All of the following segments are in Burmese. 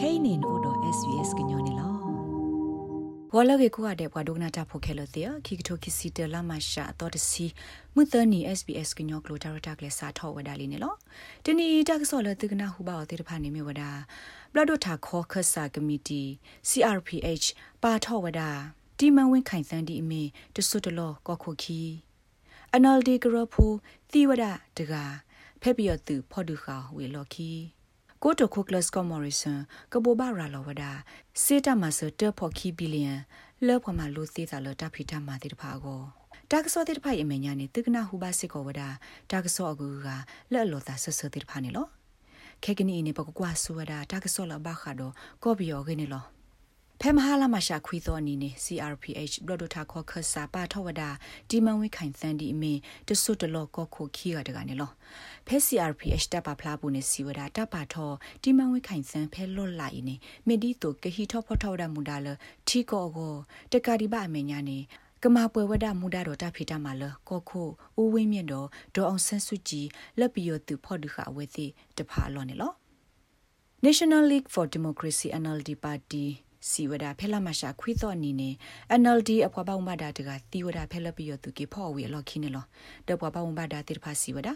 kainin odo svs gnyone lo wala ge ko ade bwa dogna ta phokhe lo te ki kto ki si te la ma sha to de si mu ta ni sbs gnyo klo ta ta kle sa tho wada li ne lo ti ni ta so lo te gna hu ba o te de pha ni me wada bla do ta kho khasa committee crph pa tho wada တီမန်ဝင်းခိုင်စန်းဒီအမေတဆွတ်တလောကောခုခီအနယ်ဒီဂရဖူသီဝဒတကာဖက်ပြရသူဖော်ဒူခါဝေလော်ခီ ကိုတိုခိုကလစ်ကောမော်ရီဆန်ကဘောဘာရာလောဝဒါစေတမဆတဖော်ခီဘီလီယံလောဖမလူသေးတာလတဖီတမတိတဖာကိုတာကစောတိတဖိုင်အမေညာနေတုကနာဟူဘာစစ်ကောဝဒါတာကစောအကူကလက်လောတာဆဆတိတဖာနေလောခေကနီနေပကကွာဆူဝဒါတာကစောလဘခါတော့ကောဘီယောခနေလော ဖဲမဟာလာမရှာခွီသောအနေနဲ့ CRPH ဘလဒတာခေါ်ခဆာပါထဝဒဒီမန်ဝိခိုင်သန်ဒီအမေတဆုတလောကောခိုခီရတကနေလောဖဲ CRPH တပ်ပါဖလားဘူးနေစီဝဒတပ်ပါထောဒီမန်ဝိခိုင်သန်ဖဲလော့လိုက်နေမေဒီတိုကဟီထောဖောထောဒမူဒါလထီကောကိုတကာဒီပါအမေညာနေကမာပွဲဝဒမူဒါတော့တဖိတမလကောခိုဦးဝင်းမြင့်တော့ဒေါအောင်ဆန်းစုကြည်လက်ပြီးရသူဖော်ဒုခအဝဲစီတဖာလောနေလော National League for Democracy NLD Party စီဝဒဖဲလာမရှာခွီသောနီနေ NLD အဖွားပေါင်းမတာတကတီဝဒဖဲလပြီးရသူကေဖော်ဝေလော်ခင်းနေလောတပွားပေါင်းမတာတိဖာစီဝဒ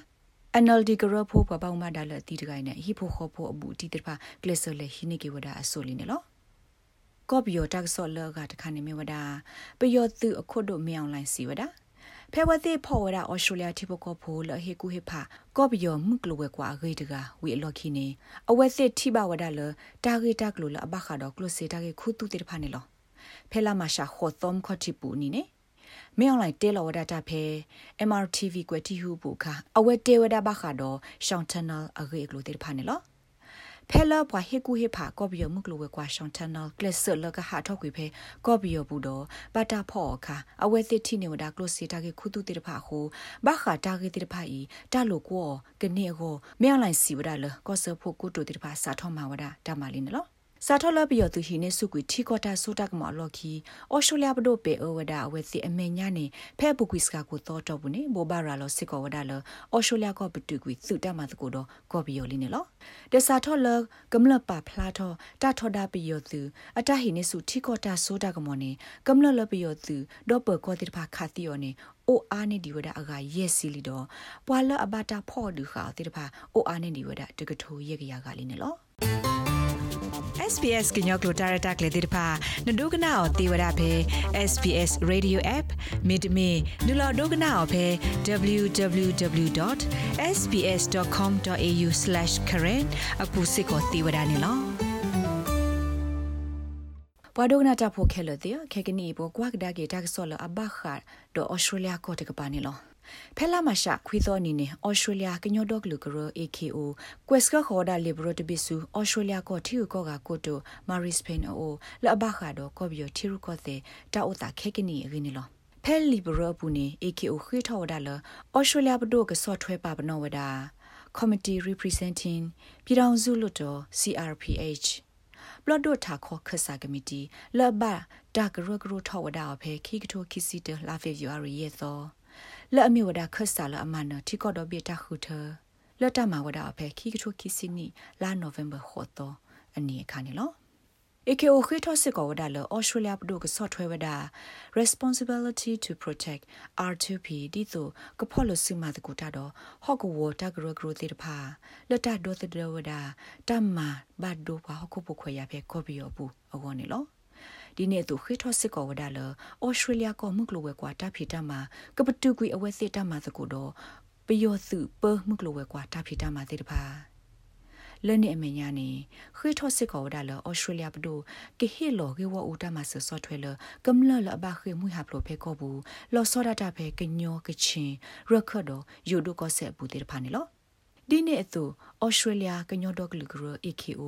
NLD ကရဖိုးပွားပေါင်းမတာလတီတကိုင်နေဟိဖိုခောဖိုအဘူးတီတဖာကလစ်ဆလေဟိနေကေဝဒအဆိုလီနေလောကော့ဘီယိုတက်ဆော့လောကတခါနေမြဝဒပယောသူအခုတို့မြောင်လိုင်းစီဝဒါ ဖဲဝတိဖော်ဝဒအော်စတြေးလျတိပကောဖိုလဟေကူဟေဖာကော့ဘီယောမှုကလဝဲကွာဂေတကဝီအလော်ခီနေအဝဲစစ်တိဘဝဒလတာဂေတကလလအဘခါတော့ကလစေတာကေခုတူတေဖာနေလောဖဲလာမရှာခောသုံးခတိပူနီနေမေအောင်လိုက်တဲလော်ဝဒတာဖဲ MRTV ကွတီဟုဘူခအဝဲတဲဝဒဘခါတော့ရှောင်းတနယ်အဂေကလိုတေဖာနေလော ဖဲလာပွားဟေကူဟေဖာကော်ဘီယမှုကလိုဝဲကွာရှောင်းတနယ်ကလစ်ဆလကဟာထောက်ကွေဖဲကော်ဘီယဘူးတော့ပတာဖော့ခါအဝဲစစ်တီနေဝဒါကလိုစီတာကေခုတုတေတဖာဟုဘခါတာကေတေတဖာဤတာလိုကောကနေကိုမြောင်လိုက်စီဝဒါလကောဆဖို့ကုတုတေတဖာစာထောမှာဝဒါတမလင်းနော် စာထလပီယသူဟိနေစုကွီထီကောတာဆိုတက်မလော်ခီအော်စတြေးလျဘဒိုပေအဝဒါအဝဲစီအမေညာနေဖဲပုကွီစကာကိုတော့တော့ဘူးနေဘောဘာရာလောစစ်ကောဝဒါလောအော်စတြေးလျကောပတူကွီစုတက်မှာတကိုတော့ကောပီယောလီနေလောတစာထလကမလပါဖလာထောတာထောဒါပီယောသူအတဟိနေစုထီကောတာဆိုတက်ကမောနေကမလလပီယောသူဒေါ်ပကောတိဖာခါတီယောနေအိုအားနေဒီဝဒအကရက်စီလီတော့ပွာလအဘတာဖော့ဒူခါတိတဖာအိုအားနေဒီဝဒတကထိုရက်ကရကလေးနေလော SPS ကညောကလိုတာရတာကလေတိဖာနဒုကနာအောတေဝရဖဲ SPS Radio App မိတမီနူလာဒုကနာအောဖဲ www.sps.com.au/current အခုစစ်ကိုတေဝရနေလောဘွာဒိုနာတာဖိုခဲလတဲ့ခေကနီဘောကွာကဒါကေတက်ဆောလအဘခါဒိုဩစတြေးလျကိုတကပါနေလော ဖဲလာမရှာခွီသောနီနေဩစတြေးလျကညော့ဒေါကလူကရ AKO ကွက်စကခေါ်ဒါလီဘရတဘီဆူဩစတြေးလျကိုထီကိုကကိုတိုမာရီစပိန်အိုလဘခါဒိုကောဘီယိုထီရကိုတဲ့တာဥတာခေကနီရင်းနီလောဖဲလီဘရပူနေ AKO ခွေထော်ဒါလဩစတြေးလျဘဒိုကဆော့ထွဲပါပနောဝဒါ Committee Representing ပြည်ထောင်စုလွှတ်တော် CRPH ဘလော့ဒိုထာခေါ်ခဆာကမတီလဘဒါဂရဂရထောဝဒါဖဲခိကထိုခိစီတလာဖေဗျူအရီယေသော လက်အမြဝဒခဆာလအမနတိကော့ဒဘီတာခုထလက်တမဝဒအဖဲခိကထိုခိစီနီလာနိုဗ ెంబర్ ခေါ်တော့အနီအခါနေလော AKO ခွေထောစစ်ကောဝဒါလ Australia ပဒုကဆော့ထွဲဝဒါ responsibility to protect R2P ဒီဆိုကဖော်လစုမတကူတာတော့ဟော့ကဝတာဂရဂရတိတဖာလက်တဒိုသဒဝဒါတမ္မာဘတ်ဒို ဘာဟခုပခွေရဖဲကော်ပီယောဘူးအကောနေလောဒီနေ့သူခေထောစစ်ကောဝဒါလဩစတြေးလျကောမှုကလိုဝဲကွာတဖီတမှာကပတူကွီအဝဲစစ်တမှာသကူတော့ပယောစုပမှုကလိုဝဲကွာတဖီတမှာတိတဖာလဲနေအမညာနေခွေထောစစ်ကောဒါလဩစတြေးလျပဒိုကေဟီလောကေဝဦးတမဆဆော့ထွဲလကမ်လလဘခေမွေဟာပလိုဖေကောဘူးလောစောဒတာဖေကညောကချင်းရခဒိုယူဒိုကောဆက်ဘူးတေဖာနေလောဒီနေ့အသူ ဩစတြေးလျကညောဒေါကလူကရ AKO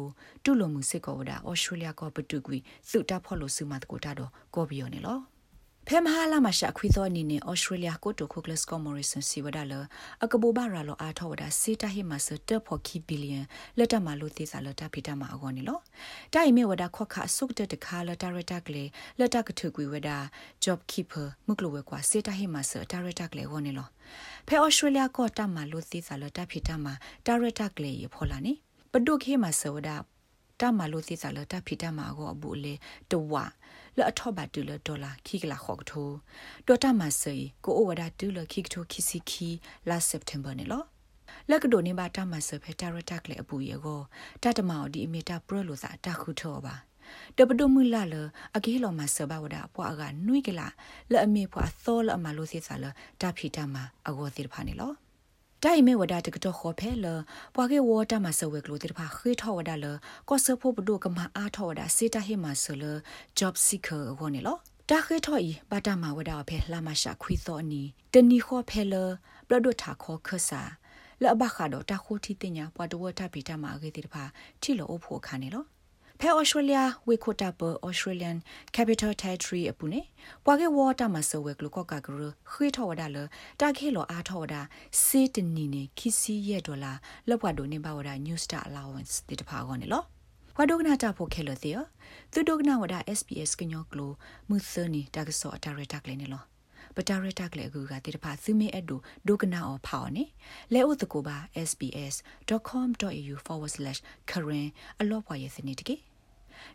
တူလုံမှုစစ်ကောဝဒါဩစတြေးလျကပတူကွီစုတာဖော်လို့စုမတ်ကိုတာတော့ကောဘီယောနေလော ဖဲမဟာလာမရှာခွေသောအနေနဲ့ဩစတြေးလျကိုတိုခိုကလစ်ကောမော်ရီဆန်စီဝဒါလအကဘူဘာရာလောအားထောဝဒါစေတာဟိမဆတ်ဖော်ခီဘီလီယံလက်တမလို့သေးစားလတာဖိတမအကောနေလောတိုင်မေဝဒါခွက်ခအစုတ်တတခါလတာရတာကလေလက်တကထုကွေဝဒါ job keeper မကလဝဲကွာစေတာဟိမဆတ်တာရတာကလေဝနေလောဖဲဩစတြေးလျကောတမလို့သေးစားလတာဖိတမတာရတာကလေရဖော်လာနေပဒုခေမဆဝဒါတမလို့သိစားလတဖီတမကိုအဘူလေတဝ လအထောဘတူလဒေါ်လာခိကလာခေါကထိုဒေါ်တမဆေကိုအိုဝဒါတူလခိကထိုခိစီခီလာစက်တမ်ဘာနေလောလက်ကဒိုနေဘာတမဆေဖက်တာရတက်လေအပူရေကိုတတမောင်ဒီအမီတာပရလို့စာတခုထောပါတပဒမှုလာလအကေလောမဆဘဝဒပွားကနွိကလာလအမေဖွာသောလအမလို့စီစာလတဖီတမအဂောတိဖာနေလော တိုင်မဲဝဒတကတော့ခေါ်ဖဲလပွားကေဝတာမဆဝဲကလို့တိဖာခေထောဝဒလကောဆဖို့ဘဒုကမအားထောဝဒစေတဟေမဆလ job seeker ဝနေလောတာခေထောဤဘာတာမဝဒဖဲလာမရှာခွီသောနီတနီခေါ်ဖဲလဘဒုထာခေါ်ခဆာလဘခါတော့တခိုတီတင်ညာပွားတဝတာပီတာမာကေတိတဖာတီလောအဖို့ခါနေလော ဖဲဩစတြေးလျဝေခိုတာပဩစတြေးလျန် capital territory အပူနေပွာကေဝတာမဆဝဲကလကကကရခွေထောဝဒါလတာခေလောအားထောဝဒါစေတနီနေခီစီရဲ့ဒေါ်လာလောက်ပွားဒိုနေပါဝဒါ new star allowance တိတဖာကောနေလောဝဒုကနာတာဖို့ခဲလို့သေးရသူဒုကနာဝဒါ SPS ကညောကလိုမူသနီတာကဆောအတာရတာကလေးနေလော ပတာရတက်လေကူကတိတဖာသူမေအဒူဒုကနာအောဖောင်းနေလဲဥတကိုပါ sbs.com.au/current အလောပွားရဲ့စနေတကေ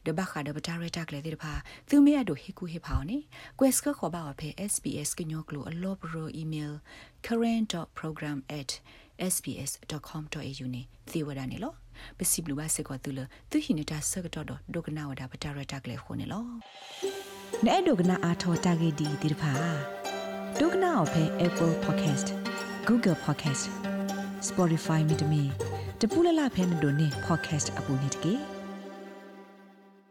ဒဘခါဒပတာရတက်လေတိတဖာသူမေအဒူဟီကူဟီဖောင်းနေ quest ကခေါ်ပါအဖေ sbs ကညောကလိုအလောပရို email current.program@sbs.com.au နေသေဝဒနေလောပစီဘလူပါစကောတူလသူဟိနေတာစကတော့ဒုကနာဝဒါပတာရတက်လေခုန်နေလောနဲ့ဒုကနာအာထောတာဂေဒီတိတဖာ ဒုက္ခနာအဖဲ Apple Podcast Google Podcast Spotify မြေတမီတပူလလဖဲမတို့နေ podcast အပူနေတကေ